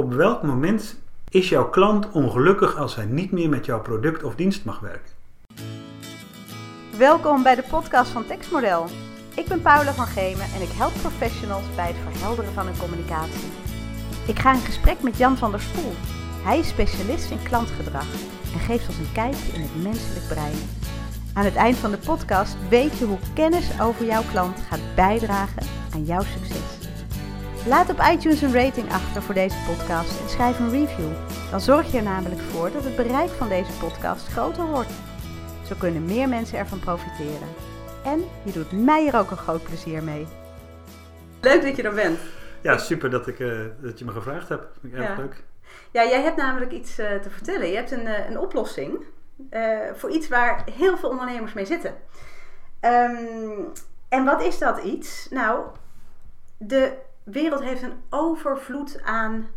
Op welk moment is jouw klant ongelukkig als hij niet meer met jouw product of dienst mag werken? Welkom bij de podcast van Textmodel. Ik ben Paula van Gemen en ik help professionals bij het verhelderen van hun communicatie. Ik ga in gesprek met Jan van der Spoel. Hij is specialist in klantgedrag en geeft ons een kijkje in het menselijk brein. Aan het eind van de podcast weet je hoe kennis over jouw klant gaat bijdragen aan jouw succes. Laat op iTunes een rating achter voor deze podcast en schrijf een review. Dan zorg je er namelijk voor dat het bereik van deze podcast groter wordt. Zo kunnen meer mensen ervan profiteren. En je doet mij er ook een groot plezier mee. Leuk dat je er bent. Ja, super dat, ik, uh, dat je me gevraagd hebt. Vind ik erg Ja. leuk. Ja, jij hebt namelijk iets eh, te vertellen. Je hebt een, eh, een oplossing eh, voor iets waar heel veel ondernemers mee zitten. Ehm, en wat is dat iets? Nou, de wereld heeft een overvloed aan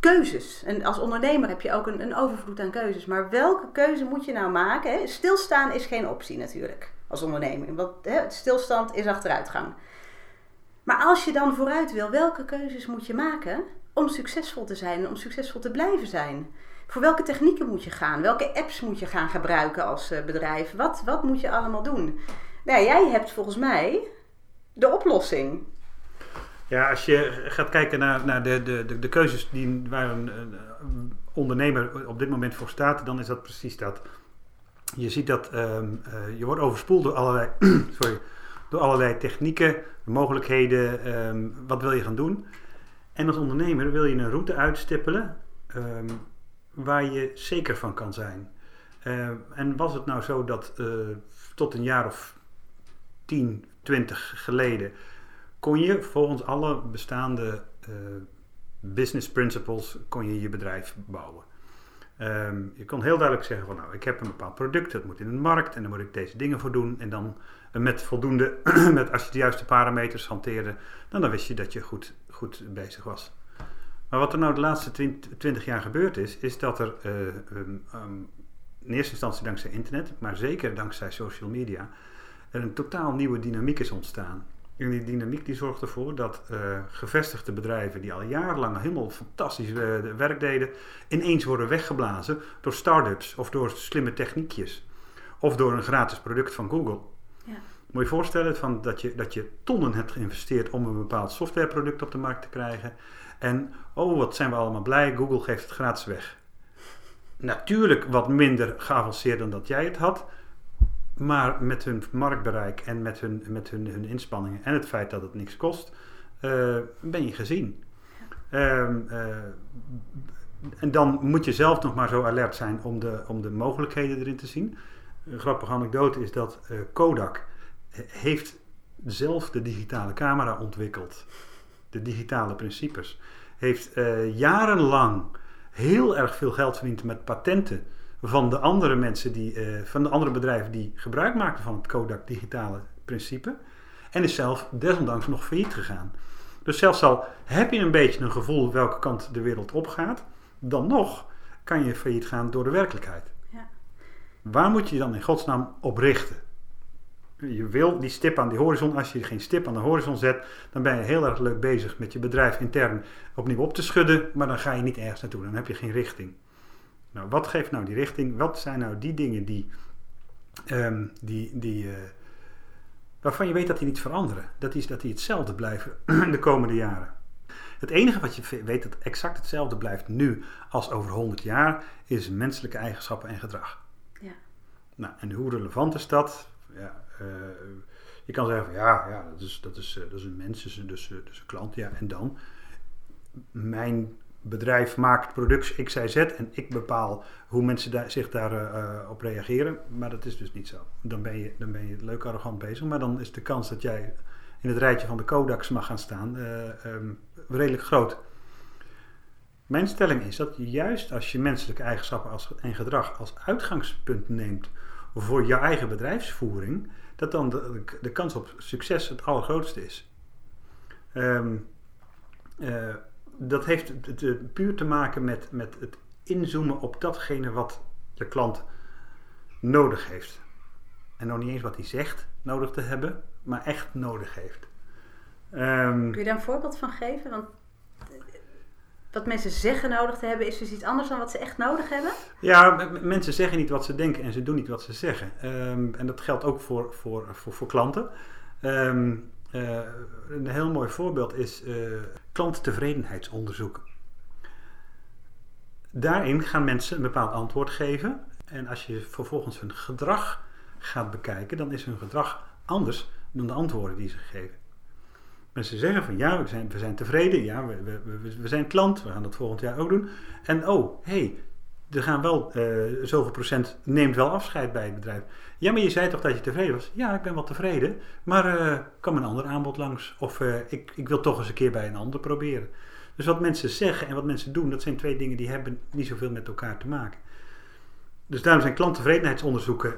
keuzes. En als ondernemer heb je ook een, een overvloed aan keuzes. Maar welke keuze moet je nou maken? Hè? Stilstaan is geen optie natuurlijk als ondernemer. Want hè, stilstand is achteruitgang. Maar als je dan vooruit wil, welke keuzes moet je maken om succesvol te zijn en om succesvol te blijven zijn? Voor welke technieken moet je gaan? Welke apps moet je gaan gebruiken als eh, bedrijf? Wat, wat moet je allemaal doen? Nou, jij hebt volgens mij de oplossing. Ja, als je gaat kijken naar, naar de, de, de, keuzes die, waar een, ondernemer op dit moment voor staat, dan is dat precies dat. Je ziet dat ehm, eh, je wordt overspoeld door allerlei, sorry, door allerlei technieken, mogelijkheden. ehm, wat wil je gaan doen? En als ondernemer wil je een route uitstippelen ehm, waar je zeker van kan zijn. En was het nou zo dat eh, tot een jaar of 10, 20 geleden kon je volgens alle bestaande eh, business principles kon je je bedrijf bouwen. Ehm, je kon heel duidelijk zeggen van nou, ik heb een bepaald product, dat moet in de markt en dan moet ik deze dingen voor doen. En dan eh, met voldoende, met, als je de juiste parameters hanteerde, dan, dan wist je dat je goed, goed bezig was. Maar wat er nou de laatste 20 jaar gebeurd is, is dat er eh, um, um, in eerste instantie dankzij internet, maar zeker dankzij social media, er een totaal nieuwe dynamiek is ontstaan. En die dynamiek die zorgt ervoor dat uh, gevestigde bedrijven die al jarenlang helemaal fantastisch uh, werk deden, ineens worden weggeblazen door start-ups of door slimme techniekjes. Of door een gratis product van Google. Ja. Moet je voorstellen van dat, je, dat je tonnen hebt geïnvesteerd om een bepaald softwareproduct op de markt te krijgen. En oh, wat zijn we allemaal blij, Google geeft het gratis weg. Natuurlijk wat minder geavanceerd dan dat jij het had. Maar met hun marktbereik en met hun, met hun, hun inspanningen en het feit dat het niks kost, uh, ben je gezien. Um, uh, en dan moet je zelf nog maar zo alert zijn om de, om de mogelijkheden erin te zien. Een grappige anekdote is dat uh, Kodak heeft zelf de digitale camera ontwikkeld. De digitale principes. Heeft jarenlang heel erg veel geld verdiend met patenten van de andere mensen die, uh, van de andere bedrijven die gebruik maakten van het Kodak digitale principe. En is zelf desondanks nog failliet gegaan. Dus zelfs al heb je een beetje een gevoel welke kant de wereld opgaat, dan nog kan je failliet gaan door de werkelijkheid. Ja. Waar moet je je dan in godsnaam op richten? Je wil die stip aan die horizon. Als je geen stip aan de horizon zet, dan ben je heel erg leuk bezig met je bedrijf intern opnieuw op te schudden, maar dan ga je niet ergens naartoe. Dan heb je geen richting. Nou, wat geeft nou die richting? Wat zijn nou die dingen die, um, die, die, uh, waarvan je weet dat die niet veranderen? Dat die, dat die hetzelfde blijven de komende jaren. Het enige wat je weet dat exact hetzelfde blijft nu als over 100 jaar, is menselijke eigenschappen en gedrag. Ja. Nou, en hoe relevant is dat? Ja, uh, je kan zeggen, van, ja, ja dat, is, dat, is, uh, dat is een mens, dus, dus, dus een klant. Ja, en dan? Mijn bedrijf maakt products X, Y, Z en ik bepaal hoe mensen zich daarop uh, op reageren. Maar dat is dus niet zo. Dan ben, je, dan ben je leuk arrogant bezig, maar dan is de kans dat jij in het rijtje van de Kodaks mag gaan staan uh, um, redelijk groot. Mijn stelling is dat juist als je menselijke eigenschappen als, en gedrag als uitgangspunt neemt voor je eigen bedrijfsvoering, dat dan de, de kans op succes het allergrootste is. Um, dat heeft puur te maken met, met het inzoomen op datgene wat de klant nodig heeft. En nog niet eens wat hij zegt nodig te hebben, maar echt nodig heeft. Um, Kun je daar een voorbeeld van geven? Want wat mensen zeggen nodig te hebben is dus iets anders dan wat ze echt nodig hebben? Ja, mensen zeggen niet wat ze denken en ze doen niet wat ze zeggen. Ehm, en dat geldt ook voor, voor, voor, voor klanten. Ehm, eh, een heel mooi voorbeeld is eh klanttevredenheidsonderzoeken. Daarin gaan mensen een bepaald antwoord geven. En als je vervolgens hun gedrag gaat bekijken, dan is hun gedrag anders dan de antwoorden die ze geven. Mensen zeggen van ja, we zijn, we zijn tevreden, ja, we, we, we, zijn klant, we gaan dat volgend jaar ook doen. En oh, hey, er gaan wel eh, zoveel procent, neemt wel afscheid bij het bedrijf. Ja, maar je zei toch dat je tevreden was? Ja, ik ben wel tevreden, maar uh, kan een ander aanbod langs? Of uh, ik, ik wil toch eens een keer bij een ander proberen. Dus wat mensen zeggen en wat mensen doen, dat zijn twee dingen die hebben niet zoveel met elkaar te maken. Dus daarom zijn klanttevredenheidsonderzoeken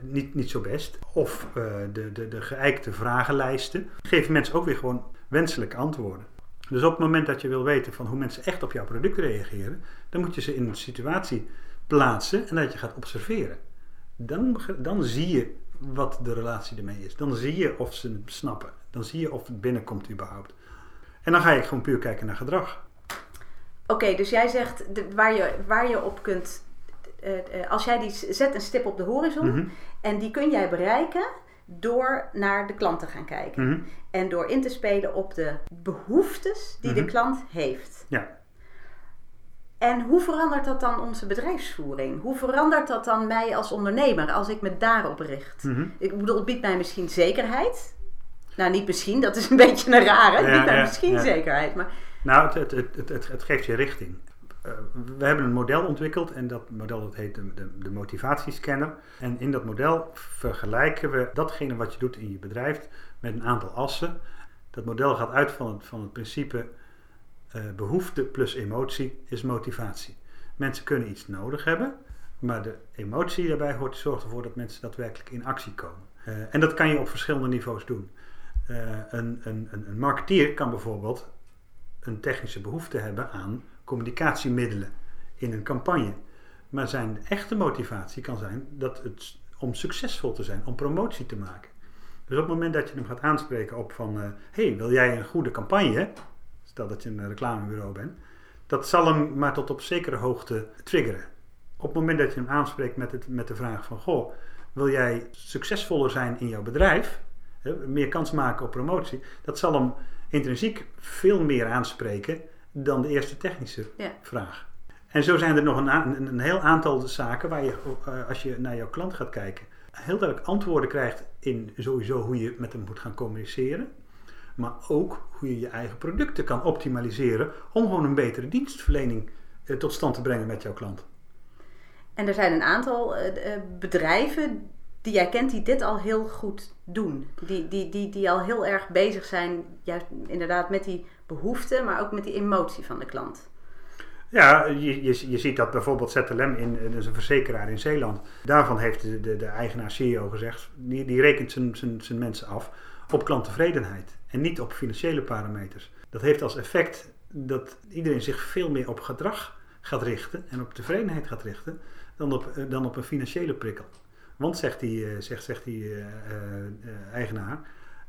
niet, niet zo best. Of de, de, de geëikte vragenlijsten geven mensen ook weer gewoon wenselijke antwoorden. Dus op het moment dat je wil weten van hoe mensen echt op jouw product reageren, dan moet je ze in een situatie plaatsen en dat je gaat observeren. Dan, dan zie je wat de relatie ermee is. Dan zie je of ze het snappen. Dan zie je of het binnenkomt überhaupt. En dan ga je gewoon puur kijken naar gedrag. Oké, okay, dus jij zegt de, waar, je, waar je op kunt. Uh, uh, als jij die zet een stip op de horizon mm -hmm. en die kun jij bereiken door naar de klant te gaan kijken. Mm -hmm. En door in te spelen op de behoeftes die mm -hmm. de klant heeft. Ja. En hoe verandert dat dan onze bedrijfsvoering? Hoe verandert dat dan mij als ondernemer als ik me daarop richt? Mhm. Ik bedoel, het biedt mij misschien zekerheid. Nou, niet misschien, dat is een beetje een rare. Het Ja, biedt mij ja, misschien ja. zekerheid. Maar Nou, het, het, het, het, het, het geeft je richting. Uh, we hebben een model ontwikkeld en dat model heet de, de, motivatiescanner. En in dat model vergelijken we datgene wat je doet in je bedrijf met een aantal assen. Dat model gaat uit van het, van het principe uh, behoefte plus emotie is motivatie. Mensen kunnen iets nodig hebben, maar de emotie daarbij hoort zorgt ervoor dat mensen daadwerkelijk in actie komen. Uh, en dat kan je op verschillende niveaus doen. Uh, een, een, een marketeer kan bijvoorbeeld een technische behoefte hebben aan communicatiemiddelen in een campagne. Maar zijn echte motivatie kan zijn dat het om succesvol te zijn, om promotie te maken. Dus op het moment dat je hem gaat aanspreken op van, hé, hey, wil jij een goede campagne? Stel dat je een reclamebureau bent. Dat zal hem maar tot op zekere hoogte triggeren. Op het moment dat je hem aanspreekt met, het, met de vraag van, goh, wil jij succesvoller zijn in jouw bedrijf? Meer kans maken op promotie. Dat zal hem intrinsiek veel meer aanspreken dan de eerste technische ja. vraag. En zo zijn er nog een, een, een, heel aantal zaken waar je, uh, als je naar jouw klant gaat kijken, heel duidelijk antwoorden krijgt in sowieso hoe je met hem moet gaan communiceren. Maar ook hoe je je eigen producten kan optimaliseren om gewoon een betere dienstverlening uh, tot stand te brengen met jouw klant. En er zijn een aantal uh, bedrijven die jij kent die dit al heel goed doen. Die, die, die, die al heel erg bezig zijn, juist inderdaad met die behoeften, maar ook met die emotie van de klant. Ja, je, je, je ziet dat bijvoorbeeld ZLM, in, is een verzekeraar in Zeeland. Daarvan heeft de, de, de eigenaar CEO gezegd, die, die rekent zijn, zijn, zijn mensen af op klanttevredenheid en niet op financiële parameters. Dat heeft als effect dat iedereen zich veel meer op gedrag gaat richten en op tevredenheid gaat richten dan op, dan op een financiële prikkel. Want, zegt die, zegt, zegt die uh, uh, eigenaar,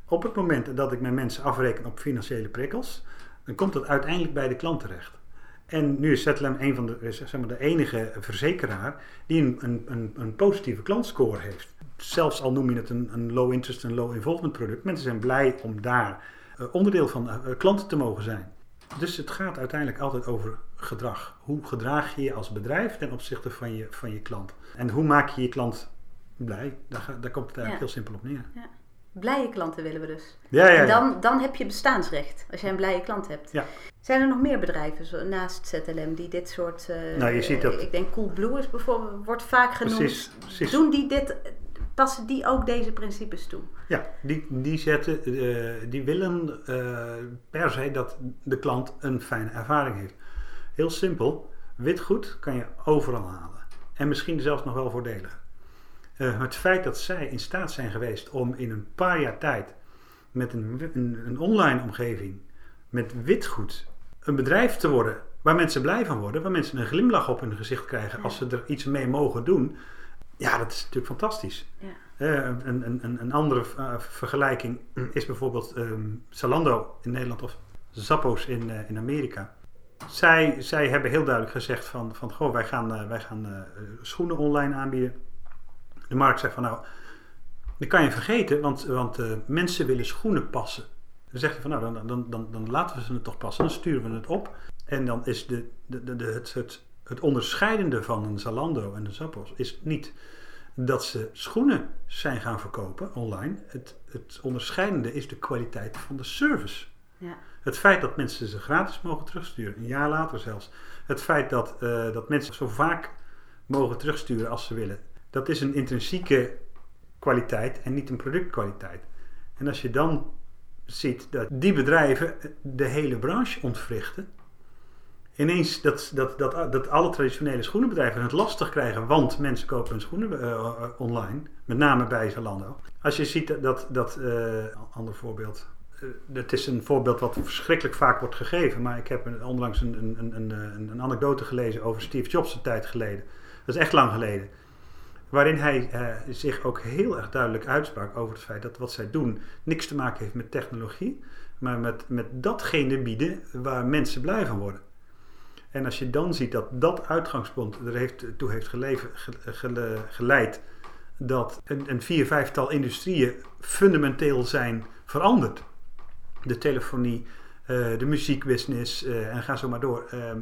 op het moment dat ik mijn mensen afreken op financiële prikkels, dan komt dat uiteindelijk bij de klant terecht. En nu is ZLM een van de, zeg maar, de enige verzekeraar die een, een, een, positieve klantscore heeft. Zelfs al noem je het een, een low interest en low involvement product. Mensen zijn blij om daar onderdeel van klanten te mogen zijn. Dus het gaat uiteindelijk altijd over gedrag. Hoe gedraag je je als bedrijf ten opzichte van je, van je klant? En hoe maak je je klant blij? Daar, daar komt het eigenlijk ja. heel simpel op neer. Ja. Blije klanten willen we dus. Ja, ja, ja. En dan, dan heb je bestaansrecht als jij een blije klant hebt. Ja. Zijn er nog meer bedrijven zo, naast ZLM die dit soort. Uh, nou, je ziet dat. Ik denk Coolblue is bijvoorbeeld, wordt vaak genoemd. Precies, precies. Doen die dit, passen die ook deze principes toe? Ja, die, die, zetten, uh, die willen uh, per se dat de klant een fijne ervaring heeft. Heel simpel, witgoed kan je overal halen. En misschien zelfs nog wel voordelig. Uh, het feit dat zij in staat zijn geweest om in een paar jaar tijd met een, een, een, online omgeving, met witgoed, een bedrijf te worden waar mensen blij van worden, waar mensen een glimlach op hun gezicht krijgen als ze er iets mee mogen doen. Ja, dat is natuurlijk fantastisch. Ja. Uh, een, een, een, andere uh, vergelijking is bijvoorbeeld um, Zalando in Nederland of Zappos in, in Amerika. zij, zij hebben heel duidelijk gezegd van, van goh, wij gaan, eh, wij gaan eh, schoenen online aanbieden. De markt zegt van nou, dat kan je vergeten, want, want eh, mensen willen schoenen passen. Dan zeg je van nou, dan, dan, dan, dan laten we ze het toch passen, dan sturen we het op. En dan is de, de, de, de- het, het, het onderscheidende van een Zalando en een Zappos is niet dat ze schoenen zijn gaan verkopen online. Het, het onderscheidende is de kwaliteit van de service. Ja. Het feit dat mensen ze gratis mogen terugsturen, een jaar later zelfs. Het feit dat, eh, dat mensen zo vaak mogen terugsturen als ze willen. Dat is een intrinsieke kwaliteit en niet een productkwaliteit. En als je dan ziet dat die bedrijven de hele branche ontwrichten. Ineens dat, dat, dat, dat alle traditionele schoenenbedrijven het lastig krijgen, want mensen kopen hun schoenen eh, eh, online, met name bij Zalando. Als je ziet dat, dat, eh, ander voorbeeld, het is een voorbeeld wat verschrikkelijk vaak wordt gegeven, maar ik heb onlangs een, een, een, een anekdote gelezen over Steve Jobs een tijd geleden. Dat is echt lang geleden. Waarin hij eh, zich ook heel erg duidelijk uitsprak over het feit dat wat zij doen niks te maken heeft met technologie, maar met, met datgene bieden waar mensen blij van worden. En als je dan ziet dat dat uitgangspunt er heeft, toe heeft geleid dat een, een vier, vijftal industrieën fundamenteel zijn veranderd. De telefonie, eh, de muziekbusiness eh, en ga zo maar door. Ehm,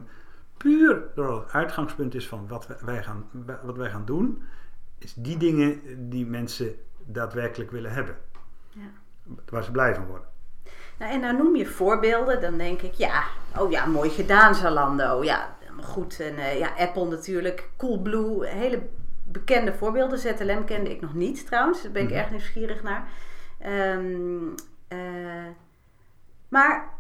puur door het uitgangspunt is van wat wij gaan, wat wij gaan doen, is die dingen die mensen daadwerkelijk willen hebben. Ja. Waar ze blij van worden. Nou, en nou noem je voorbeelden, dan denk ik, ja, oh ja, mooi gedaan Zalando. Ja, goed. En eh, ja, Apple natuurlijk, Coolblue, hele bekende voorbeelden. ZLM kende ik nog niet trouwens, daar ben ik Mhm. erg nieuwsgierig naar. Ehm, eh, maar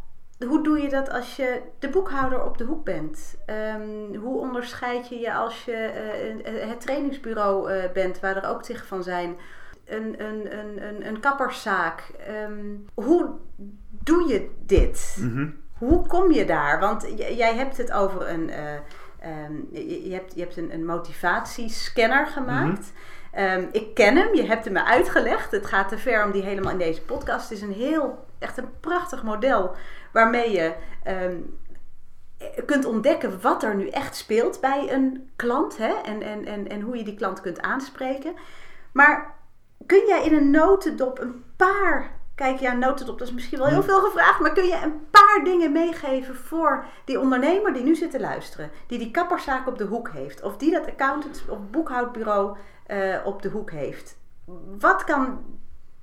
hoe doe je dat als je de boekhouder op de hoek bent? Ehm, hoe onderscheid je je als je eh, het trainingsbureau eh, bent, waar er ook tig van zijn? Een, een, een, een, een kapperszaak. Ehm, hoe doe je dit? Mhm. Hoe kom je daar? Want jij hebt het over een. eh, ehm, je, hebt, je hebt een, een motivatiescanner gemaakt. Ehm, ik ken hem, je hebt hem me uitgelegd. Het gaat te ver om die helemaal in deze podcast. Het is een heel, echt een prachtig model waarmee je ehm, kunt ontdekken wat er nu echt speelt bij een klant hè? En, en, en, en hoe je die klant kunt aanspreken. Maar kun jij in een notendop een paar. Kijk, ja, notendop, dat is misschien wel heel veel gevraagd. Maar kun je een paar dingen meegeven voor die ondernemer die nu zit te luisteren? Die die kapperszaak op de hoek heeft. Of die dat accountant of boekhoudbureau eh, op de hoek heeft. Wat kan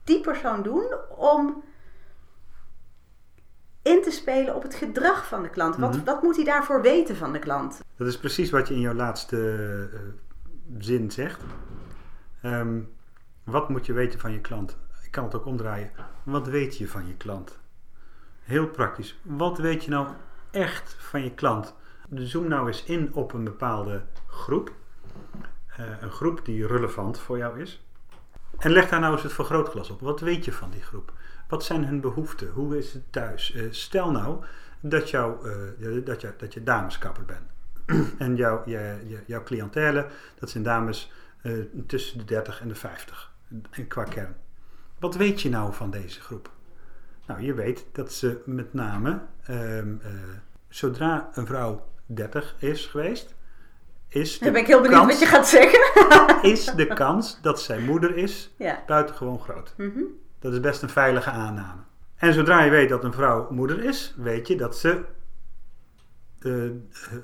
die persoon doen om in te spelen op het gedrag van de klant? Wat, Mhm. wat moet hij daarvoor weten van de klant? Dat is precies wat je in jouw laatste eh, zin zegt. Ehm, wat moet je weten van je klant? Ik kan het ook omdraaien. Wat weet je van je klant? Heel praktisch. Wat weet je nou echt van je klant? Zoom nou eens in op een bepaalde groep. Eh, een groep die relevant voor jou is. En leg daar nou eens het vergrootglas op. Wat weet je van die groep? Wat zijn hun behoeften? Hoe is het thuis? Eh, stel nou dat, jou, eh, dat, je, dat je dameskapper bent. en jouw, je, je, jouw cliëntele, dat zijn dames eh, tussen de 30 en de 50 en qua kern. Wat weet je nou van deze groep? Nou, je weet dat ze met name, ehm, eh, zodra een vrouw 30 is geweest, is ben ik heel benieuwd kans, wat je gaat zeggen. is de kans dat zij moeder is ja. buitengewoon groot. Mhm. Dat is best een veilige aanname. En zodra je weet dat een vrouw moeder is, weet je dat ze eh,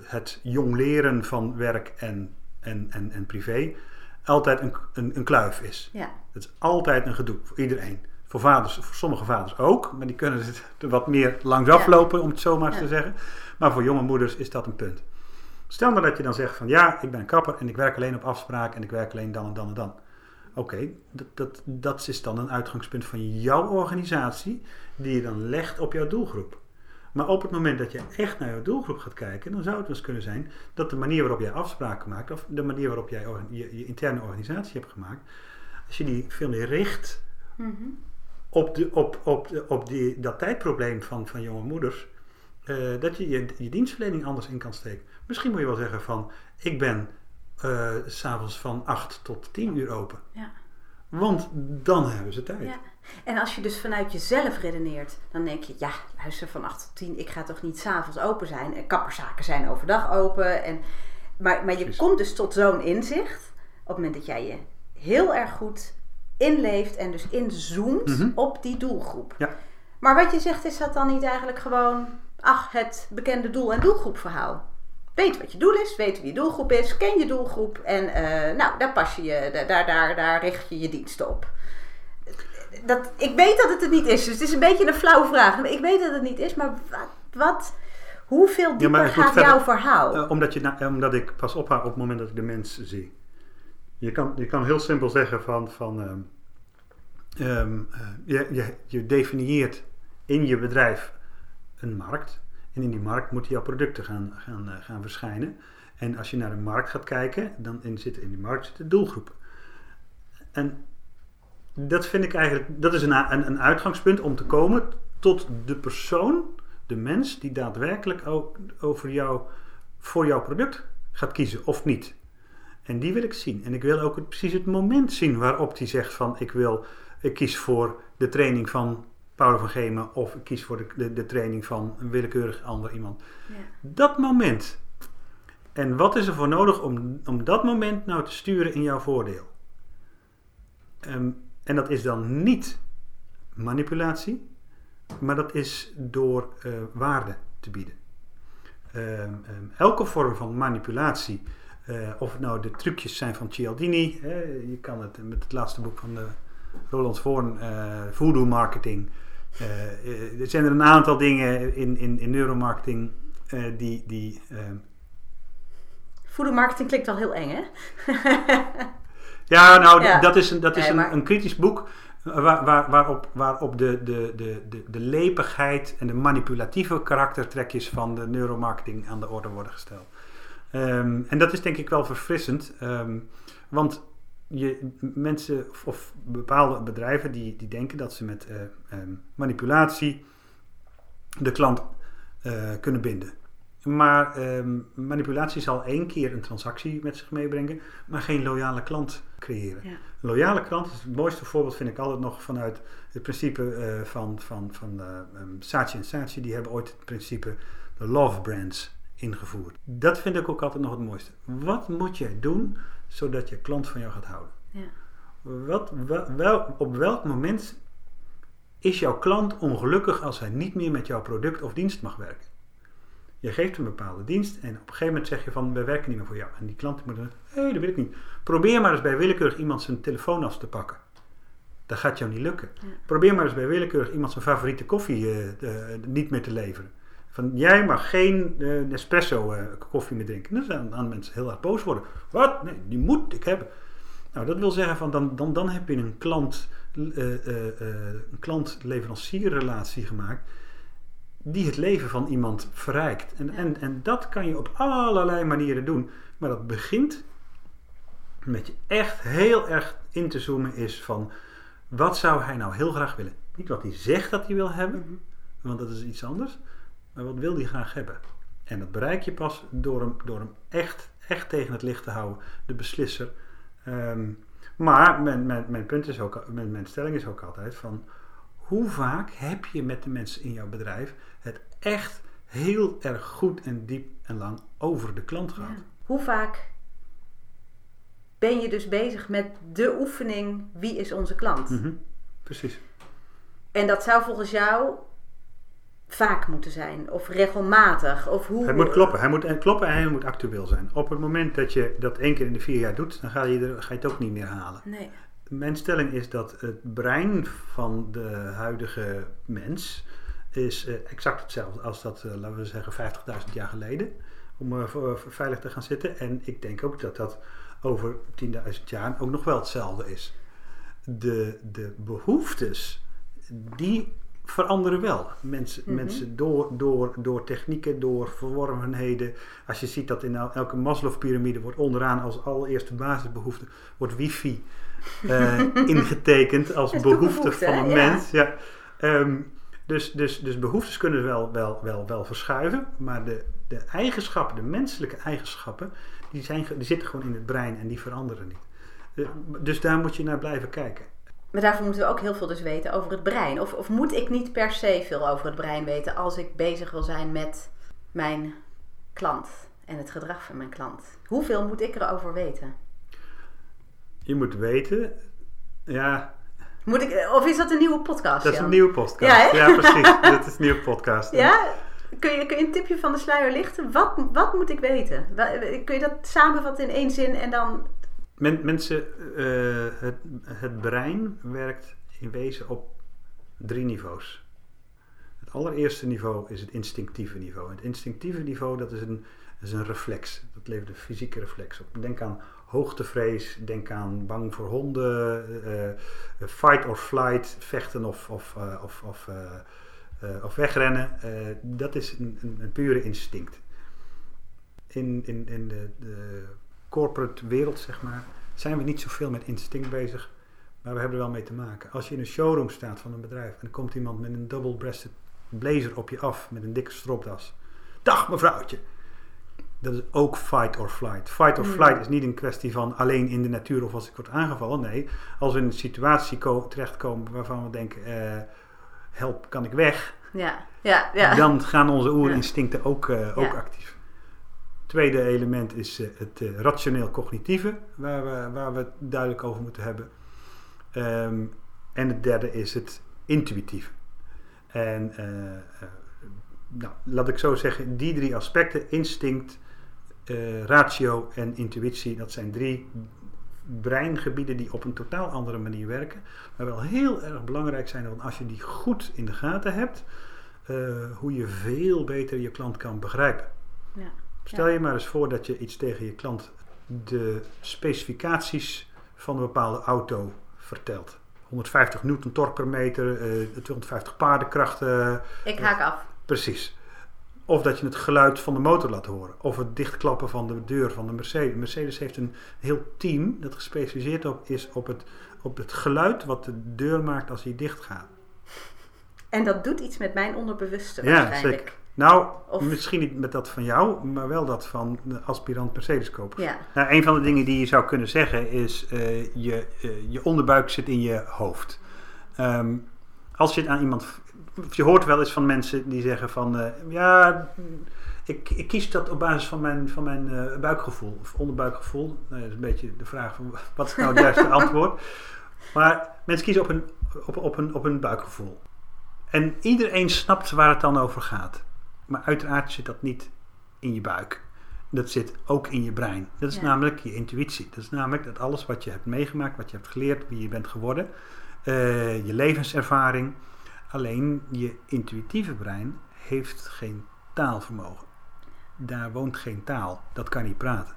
het jong leren van werk en, en, en, en privé altijd een, een, een kluif is. ja. Het is altijd een gedoe voor iedereen. Voor vaders, voor sommige vaders ook, maar die kunnen het wat meer langs aflopen, om het zo maar eens Ja. te zeggen. Maar voor jonge moeders is dat een punt. Stel nou dat je dan zegt van ja, ik ben een kapper en ik werk alleen op afspraak en ik werk alleen dan en dan en dan. Oké, dat, dat, dat is dan een uitgangspunt van jouw organisatie die je dan legt op jouw doelgroep. Maar op het moment dat je echt naar jouw doelgroep gaat kijken, dan zou het wel eens kunnen zijn dat de manier waarop jij afspraken maakt, of de manier waarop jij je, je interne organisatie hebt gemaakt, als je die veel meer richt Mhm. op, de, op, op, de, op die, dat tijdprobleem van, van jonge moeders, eh, dat je, je je dienstverlening anders in kan steken. Misschien moet je wel zeggen van, ik ben eh, s s'avonds van 8 tot 10 uur open. Ja. Want dan hebben ze tijd. Ja. En als je dus vanuit jezelf redeneert, dan denk je, ja, luister van 8 tot 10, ik ga toch niet s'avonds open zijn. En kapperszaken zijn overdag open. En, maar, maar je Precies. komt dus tot zo'n inzicht op het moment dat jij je heel erg goed inleeft en dus inzoomt Mhm. op die doelgroep. Ja. Maar wat je zegt, is dat dan niet eigenlijk gewoon, ach, het bekende doel- en doelgroepverhaal? Weet wat je doel is, weet wie je doelgroep is, ken je doelgroep en eh, nou, daar pas je je, daar, daar, daar richt je je diensten op. Dat, ik weet dat het het niet is, dus het is een beetje een flauwe vraag. Ik weet dat het niet is, maar wat, wat hoeveel dieper moet gaat verder- jouw verhaal? Eh, omdat, je, eh, omdat ik pas ophaal op het moment dat ik de mens zie. Je kan, je kan heel simpel zeggen van, van ehm, ehm, eh, je, je, je definieert in je bedrijf een markt. En in die markt moeten jouw producten gaan, gaan, eh, gaan verschijnen. En als je naar een markt gaat kijken, dan in, zit, in die markt zitten doelgroepen. En dat vind ik eigenlijk, dat is een, een, een uitgangspunt om te komen tot de persoon, de mens, die daadwerkelijk over jou, voor jouw product gaat kiezen of niet. En die wil ik zien. En ik wil ook precies het moment zien waarop die zegt van ik wil, ik kies voor de training van Paul van Gemen of ik kies voor de, de, de training van een willekeurig ander iemand. Ja. Dat moment. En wat is er voor nodig om, om dat moment nou te sturen in jouw voordeel? Ehm, en dat is dan niet manipulatie, maar dat is door eh, waarde te bieden. Ehm, ehm, elke vorm van manipulatie, eh, of het nou de trucjes zijn van Cialdini, hè, je kan het met het laatste boek van de Roland Voorn, eh Voodoo Marketing. Eh, eh, er zijn er een aantal dingen in, in, in neuromarketing eh, die, die ehm, Voedermarketing klinkt wel heel eng, hè? Ja, nou, Ja. dat is, een, dat is Nee, een, maar- een kritisch boek waar, waar, waarop, waarop de, de, de, de, de lepigheid en de manipulatieve karaktertrekjes van de neuromarketing aan de orde worden gesteld. Ehm, en dat is denk ik wel verfrissend, ehm, want je, mensen of, bepaalde bedrijven die, die denken dat ze met eh, ehm, manipulatie de klant eh, kunnen binden. Maar ehm, manipulatie zal één keer een transactie met zich meebrengen, maar geen loyale klant creëren. Ja. Een loyale klant is het mooiste voorbeeld, vind ik altijd nog vanuit het principe eh, van, van, van eh, um, Saatchi en Saatchi. Die hebben ooit het principe de love brands ingevoerd. Dat vind ik ook altijd nog het mooiste. Wat moet jij doen zodat je klant van jou gaat houden? Ja. Wat, wel, wel- op welk moment is jouw klant ongelukkig als hij niet meer met jouw product of dienst mag werken? Je geeft een bepaalde dienst en op een gegeven moment zeg je van wij werken niet meer voor jou. En die klant moet dan, hé, dat wil ik niet. Probeer maar eens bij willekeurig iemand zijn telefoon af te pakken. Dat gaat jou niet lukken. Ja. Probeer maar eens bij willekeurig iemand zijn favoriete koffie eh, niet meer te leveren. Van jij mag geen eh, Nespresso eh, koffie meer drinken. Dan zijn aan mensen heel erg boos worden. Wat? Nee, die moet ik hebben. Nou, dat wil zeggen van dan, dan, dan heb je een klant, eh, een klant-leverancierrelatie gemaakt die het leven van iemand verrijkt. En, en, en dat kan je op allerlei manieren doen. Maar dat begint met je echt heel erg in te zoomen is van wat zou hij nou heel graag willen. Niet wat hij zegt dat hij wil hebben, Mhm. want dat is iets anders. Maar wat wil hij graag hebben? En dat bereik je pas door hem, door hem echt, echt tegen het licht te houden. De beslisser. Ehm, maar mijn, mijn, mijn punt is ook, mijn, mijn stelling is ook altijd van hoe vaak heb je met de mensen in jouw bedrijf het echt heel erg goed en diep en lang over de klant gehad? Ja. Hoe vaak ben je dus bezig met de oefening wie is onze klant? Mhm, Precies. En dat zou volgens jou vaak moeten zijn of regelmatig of hoe Het moet kloppen. Hij moet en kloppen en hij moet actueel zijn. Op het moment dat je dat één keer in de vier jaar doet, dan ga je, er, ga je het ook niet meer halen. Nee. Mijn stelling is dat het brein van de huidige mens is eh, exact hetzelfde als dat, eh, laten we zeggen, 50.000 jaar geleden. Om eh, voor veilig te gaan zitten. En ik denk ook dat dat over 10.000 jaar ook nog wel hetzelfde is. De, de behoeftes, die veranderen wel. Mensen, Mhm. mensen door, door, door technieken, door verworvenheden. Als je ziet dat in el- elke Maslow-pyramide wordt onderaan als allereerste basisbehoefte wordt wifi eh, ingetekend als behoefte van een Ja. mens. Ja. Ehm, dus, dus, dus behoeftes kunnen wel, wel, wel, wel verschuiven, maar de, de eigenschappen, de menselijke eigenschappen, die, zijn, die zitten gewoon in het brein en die veranderen niet. Eh, Dus daar moet je naar blijven kijken. Maar daarvoor moeten we ook heel veel dus weten over het brein. Of, of moet ik niet per se veel over het brein weten als ik bezig wil zijn met mijn klant en het gedrag van mijn klant? Hoeveel moet ik erover weten? Je moet weten, ja, Moet ik, of is dat een nieuwe podcast? dat is Jan? een nieuwe podcast. Ja? Ja, precies. dat is een nieuwe podcast. Ja? Kun je, kun je een tipje van de sluier lichten? Wat, wat moet ik weten? Kun je dat samenvatten in één zin en dan... Men- mensen, eh, het, het brein werkt in wezen op drie niveaus. Het allereerste niveau is het instinctieve niveau. Het instinctieve niveau dat is een, is een reflex. Dat levert een fysieke reflex op. Denk aan hoogtevrees, denk aan bang voor honden, eh, fight or flight, vechten of, of, eh, of, of, eh, eh, of wegrennen. Eh, dat is een, een, een pure instinct. In, in, in de, de corporate wereld, zeg maar, zijn we niet zoveel met instinct bezig. Maar we hebben er wel mee te maken. Als je in een showroom staat van een bedrijf en er komt iemand met een double-breasted blazer op je af met een dikke stropdas. Dag mevrouwtje! Dat is ook fight or flight. Fight or Mm. flight is niet een kwestie van alleen in de natuur of als ik word aangevallen. Nee, als we in een situatie ko- terechtkomen waarvan we denken: eh, help, kan ik weg? Ja, ja, ja. Dan gaan onze oerinstincten ook, eh, ook actief. Tweede element is eh, het eh, rationeel-cognitieve, waar we, waar we het duidelijk over moeten hebben. Ehm, en het derde is het intuïtieve. En eh, nou, laat ik zo zeggen, die drie aspecten, instinct, ratio en intuïtie, dat zijn drie breingebieden die op een totaal andere manier werken. Maar wel heel erg belangrijk zijn, want als je die goed in de gaten hebt, hoe je veel beter je klant kan begrijpen. Ja. Stel je maar eens voor dat je iets tegen je klant de specificaties van een bepaalde auto vertelt. 150 newton torque per meter, eh 250 paardenkrachten, Ik haak af. precies. Of dat je het geluid van de motor laat horen. Of het dichtklappen van de deur van de Mercedes. Mercedes heeft een heel team dat gespecialiseerd op is op het, op het geluid wat de deur maakt als hij dicht gaat. En dat doet iets met mijn onderbewuste Ja, waarschijnlijk. zeker. Nou, Of- misschien niet met dat van jou, maar wel dat van de aspirant Mercedes-koper. Ja, Nou, een van de dingen die je zou kunnen zeggen is: eh, je, eh, je onderbuik zit in je hoofd. Ehm, als je het aan iemand. Je hoort wel eens van mensen die zeggen van eh, ja, ik, ik kies dat op basis van mijn, van mijn buikgevoel of onderbuikgevoel. Nou, dat is een beetje de vraag van wat is nou het juiste antwoord. Maar mensen kiezen op hun, op, op, op hun buikgevoel. En iedereen snapt waar het dan over gaat. Maar uiteraard zit dat niet in je buik. Dat zit ook in je brein. Dat is Ja. namelijk je intuïtie. Dat is namelijk dat alles wat je hebt meegemaakt, wat je hebt geleerd, wie je bent geworden, eh, je levenservaring. Alleen je intuïtieve brein heeft geen taalvermogen. Daar woont geen taal. Dat kan niet praten.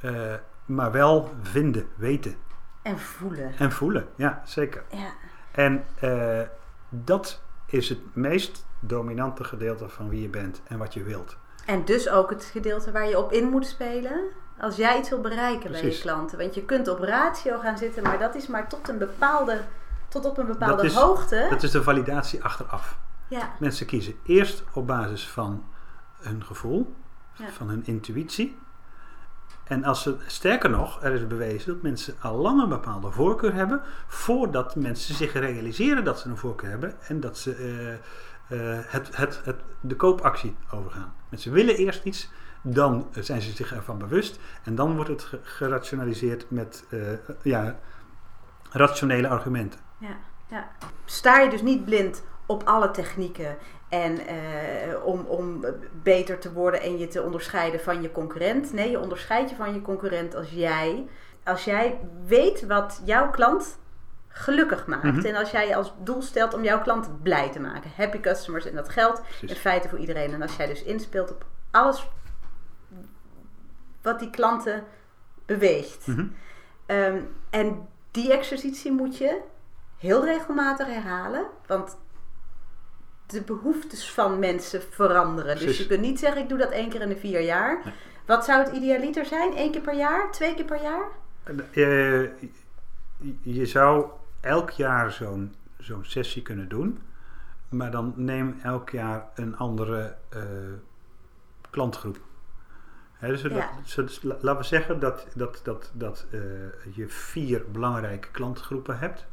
Eh, maar wel vinden, weten en voelen. en voelen. Ja, zeker. Ja, En eh, dat is het meest dominante gedeelte van wie je bent en wat je wilt. En dus ook het gedeelte waar je op in moet spelen. Als jij iets wil bereiken bij je klanten. Want je kunt op ratio gaan zitten, maar dat is maar tot een bepaalde, tot op een bepaalde Dat is- hoogte. Dat is de validatie achteraf. ja, Mensen kiezen eerst op basis van hun gevoel, Ja. van hun intuïtie. En als ze, sterker nog, er is bewezen dat mensen al lang een bepaalde voorkeur hebben, voordat mensen zich realiseren dat ze een voorkeur hebben en dat ze eh, eh, het, het, het, de koopactie overgaan. Mensen willen eerst iets, dan zijn ze zich ervan bewust en dan wordt het ge- gerationaliseerd met eh, ja, rationele argumenten. ja, ja. Sta je dus niet blind op alle technieken en eh, om, om beter te worden en je te onderscheiden van je concurrent. Nee, je onderscheidt je van je concurrent als jij, als jij weet wat jouw klant gelukkig maakt. Mhm. En als jij als doel stelt om jouw klant blij te maken. Happy customers en dat geldt in feite voor iedereen. En als jij dus inspeelt op alles wat die klanten beweegt. Mhm. Ehm, en die exercitie moet je heel regelmatig herhalen. Want de behoeftes van mensen veranderen. Dus je kunt niet zeggen, ik doe dat één keer in de vier jaar. Nee. Wat zou het idealiter zijn? Eén keer per jaar? Twee keer per jaar? Eh, je zou elk jaar zo'n zo'n sessie kunnen doen, maar dan neem elk jaar een andere eh, klantgroep. Dus, dat- Ja. dus- la- laten we zeggen dat, dat, dat, dat eh, je vier belangrijke klantgroepen hebt.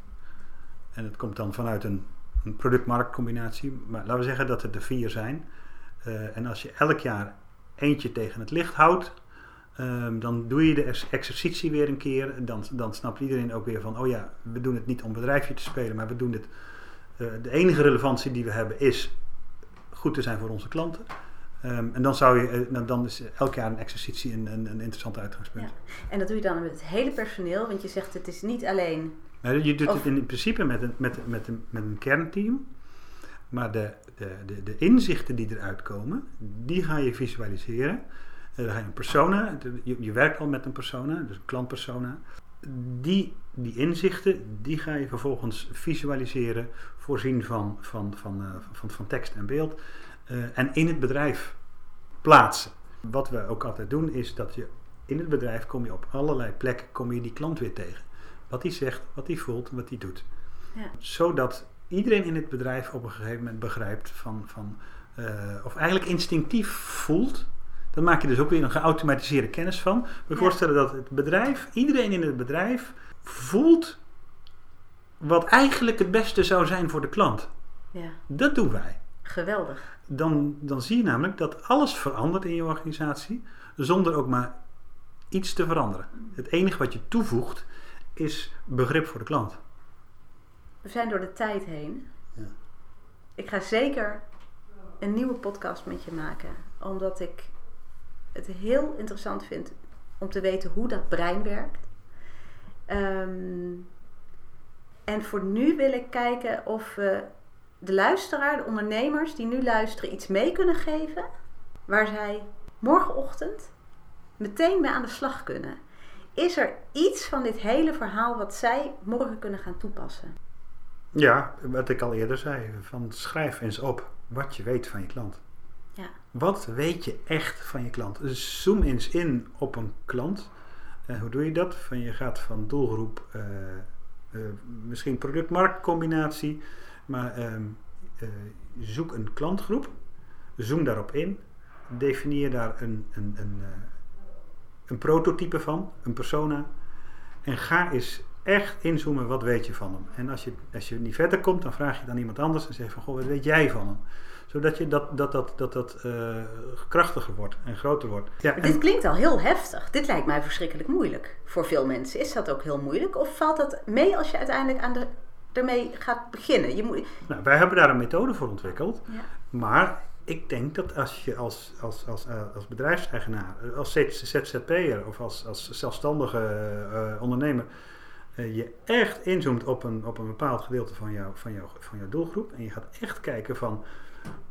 En het komt dan vanuit een, een product-marktcombinatie. Maar laten we zeggen dat het er vier zijn. Eh, en als je elk jaar eentje tegen het licht houdt, ehm, dan doe je de ex- exercitie weer een keer. Dan, dan snapt iedereen ook weer van, oh ja, we doen het niet om bedrijfje te spelen, maar we doen dit. eh, de enige relevantie die we hebben is goed te zijn voor onze klanten. Ehm, en dan, zou je, eh, dan is elk jaar een exercitie een, een, een interessant uitgangspunt. Ja. En dat doe je dan met het hele personeel, want je zegt het is niet alleen. Nou, je doet Of- het in principe met een, met, met, een, met een kernteam. Maar de, de, de, de inzichten die eruit komen, die ga je visualiseren. Eh, dan ga je een persona, je, je werkt al met een persona, dus een klantpersona. Die, die inzichten, die ga je vervolgens visualiseren, voorzien van, van, van, eh, van, van tekst en beeld. eh, en in het bedrijf plaatsen. Wat we ook altijd doen, is dat je in het bedrijf kom je op allerlei plekken kom je die klant weer tegen. Wat hij zegt, wat hij voelt, wat hij doet. Ja. Zodat iedereen in het bedrijf op een gegeven moment begrijpt van, van eh, of eigenlijk instinctief voelt. Dan maak je dus ook weer een geautomatiseerde kennis van. We Ja. voorstellen dat het bedrijf, iedereen in het bedrijf voelt wat eigenlijk het beste zou zijn voor de klant. Ja, Dat doen wij. geweldig. Dan, dan zie je namelijk dat alles verandert in je organisatie zonder ook maar iets te veranderen. Het enige wat je toevoegt is begrip voor de klant. We zijn door de tijd heen. Ja. Ik ga zeker een nieuwe podcast met je maken, omdat ik het heel interessant vind om te weten hoe dat brein werkt. Ehm, en voor nu wil ik kijken of we de luisteraar, de ondernemers die nu luisteren, iets mee kunnen geven waar zij morgenochtend meteen mee aan de slag kunnen. Is er iets van dit hele verhaal wat zij morgen kunnen gaan toepassen? Ja, wat ik al eerder zei, van schrijf eens op wat je weet van je klant. Ja. Wat weet je echt van je klant? Dus zoom eens in op een klant. En hoe doe je dat? Van je gaat van doelgroep, eh, eh, misschien product-marktcombinatie, maar ehm, eh, zoek een klantgroep, zoom daarop in, definieer daar een, een, een, eh, een prototype van, een persona, en ga eens echt inzoomen, wat weet je van hem? En als je, als je niet verder komt, dan vraag je dan iemand anders en zeg van, goh, wat weet jij van hem? Zodat je dat, dat, dat, dat, dat eh, krachtiger wordt en groter wordt. Ja, en- dit klinkt al heel heftig. Dit lijkt mij verschrikkelijk moeilijk voor veel mensen. Is dat ook heel moeilijk? Of valt dat mee als je uiteindelijk aan de, ermee gaat beginnen? Je moet, nou, wij hebben daar een methode voor ontwikkeld. ja. Maar ik denk dat als je als, als, als, eh, als bedrijfseigenaar, eh, als ZZP'er of als, als zelfstandige eh, ondernemer, je echt inzoomt op een, op een bepaald gedeelte van, jou, van, jou, van jouw doelgroep. En je gaat echt kijken van,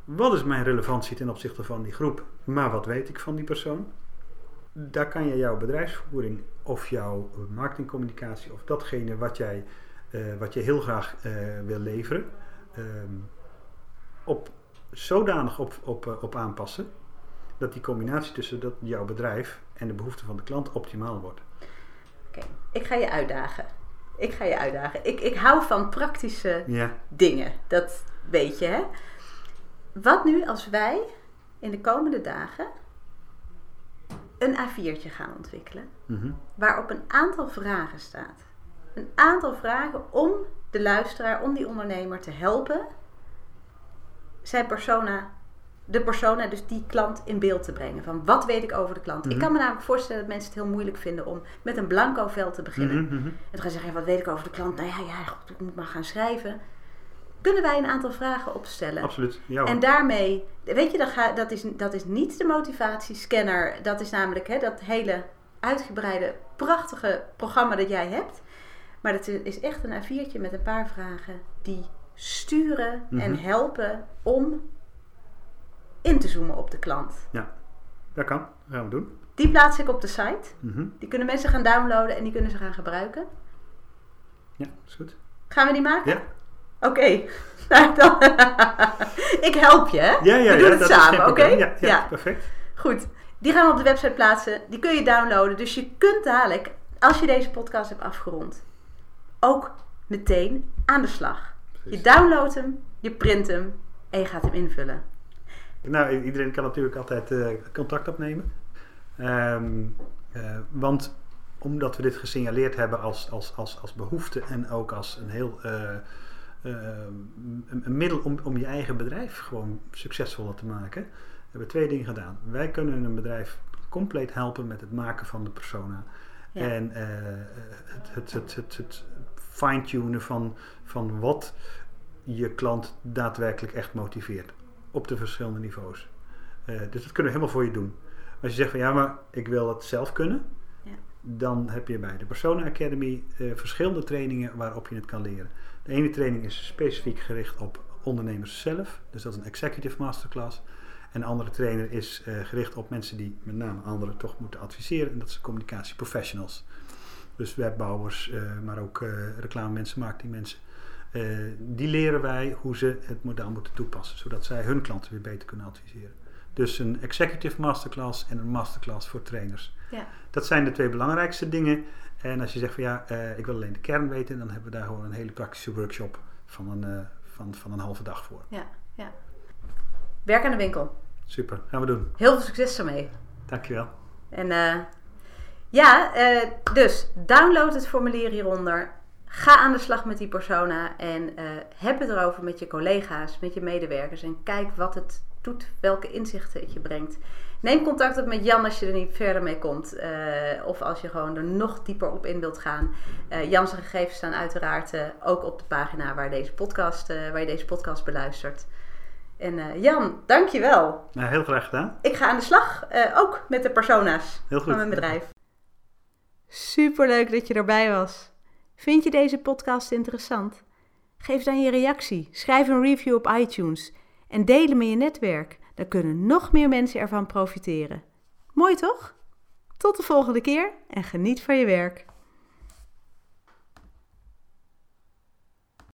wat is mijn relevantie ten opzichte van die groep, maar wat weet ik van die persoon? Daar kan je jouw bedrijfsvoering of jouw marketingcommunicatie of datgene wat jij, wat je heel graag wil leveren, ehm, op zodanig op, op, eh, op aanpassen dat die combinatie tussen dat, jouw bedrijf en de behoeften van de klant optimaal wordt. Oké, ik ga je uitdagen. Ik ga je uitdagen. Ik, ik hou van praktische Ja, dingen. Dat weet je, hè? Wat nu als wij in de komende dagen een A4'tje gaan ontwikkelen, mhm. waarop een aantal vragen staat. Een aantal vragen om de luisteraar, om die ondernemer te helpen zijn persona, de persona, dus die klant in beeld te brengen. Van wat weet ik over de klant? Ik Mhm. kan me namelijk voorstellen dat mensen het heel moeilijk vinden om met een blanco vel te beginnen. Mhm, mhm. En dan gaan ze zeggen, wat weet ik over de klant? Nou ja, ja, goed, ik moet maar gaan schrijven. Kunnen wij een aantal vragen opstellen? absoluut. Ja. En daarmee, weet je, dat, ga, dat, is, dat is niet de motivatiescanner. Dat is namelijk hè, dat hele uitgebreide, prachtige programma dat jij hebt. Maar dat is echt een A4'tje met een paar vragen die sturen en Mhm. helpen om in te zoomen op de klant. dat kan. Dat gaan we doen. Die plaats ik op de site. Mhm. Die kunnen mensen gaan downloaden en die kunnen ze gaan gebruiken. Ja, is goed. Gaan we die maken? Ja, Oké. Nou, dan- ik help je, hè? ja, ja, we ja doen het samen, oké? Ja, ja, Ja. perfect. Goed. Die gaan we op de website plaatsen. Die kun je downloaden. Dus je kunt dadelijk, als je deze podcast hebt afgerond, ook meteen aan de slag. Je downloadt hem, je print hem en je gaat hem invullen. Nou, iedereen kan natuurlijk altijd eh, contact opnemen. Ehm, eh, want omdat we dit gesignaleerd hebben als, als, als, als behoefte en ook als een heel eh, een, een middel om, om je eigen bedrijf gewoon succesvoller te maken, hebben we twee dingen gedaan. Wij kunnen een bedrijf compleet helpen met het maken van de persona. Ja. En eh, het, het, het, het, het fine-tunen van, van wat je klant daadwerkelijk echt motiveert. Op de verschillende niveaus. Eh, dus dat kunnen we helemaal voor je doen. Als je zegt van ja, maar ik wil het zelf kunnen. Ja. Dan heb je bij de Persona Academy eh, verschillende trainingen waarop je het kan leren. De ene training is specifiek gericht op ondernemers zelf. Dus dat is een executive masterclass. En de andere trainer is eh, gericht op mensen die met name anderen toch moeten adviseren. En dat zijn communicatieprofessionals. Dus webbouwers, eh, maar ook eh reclamemensen, marketingmensen. Eh, die leren wij hoe ze het model moeten toepassen. Zodat zij hun klanten weer beter kunnen adviseren. Dus een executive masterclass en een masterclass voor trainers. Ja. Dat zijn de twee belangrijkste dingen. En als je zegt van ja, ik wil alleen de kern weten, dan hebben we daar gewoon een hele praktische workshop van een, van, van een halve dag voor. Ja, ja. Werk aan de winkel. Super, gaan we doen. Heel veel succes ermee. Dankjewel. En eh, ja, eh, dus download het formulier hieronder. Ga aan de slag met die persona en eh, heb het erover met je collega's, met je medewerkers. En kijk wat het doet, welke inzichten het je brengt. Neem contact op met Jan als je er niet verder mee komt. of als je gewoon er nog dieper op in wilt gaan. Jan's gegevens staan uiteraard ook op de pagina waar, deze podcast, waar je deze podcast beluistert. En eh, Jan, dankjewel. Nou, heel graag gedaan. Ik ga aan de slag, eh, ook met de persona's Heel goed. van mijn bedrijf. Superleuk dat je erbij was. Vind je deze podcast interessant? Geef dan je reactie, schrijf een review op iTunes en deel hem in je netwerk. Dan kunnen nog meer mensen ervan profiteren. Mooi toch? Tot de volgende keer en geniet van je werk.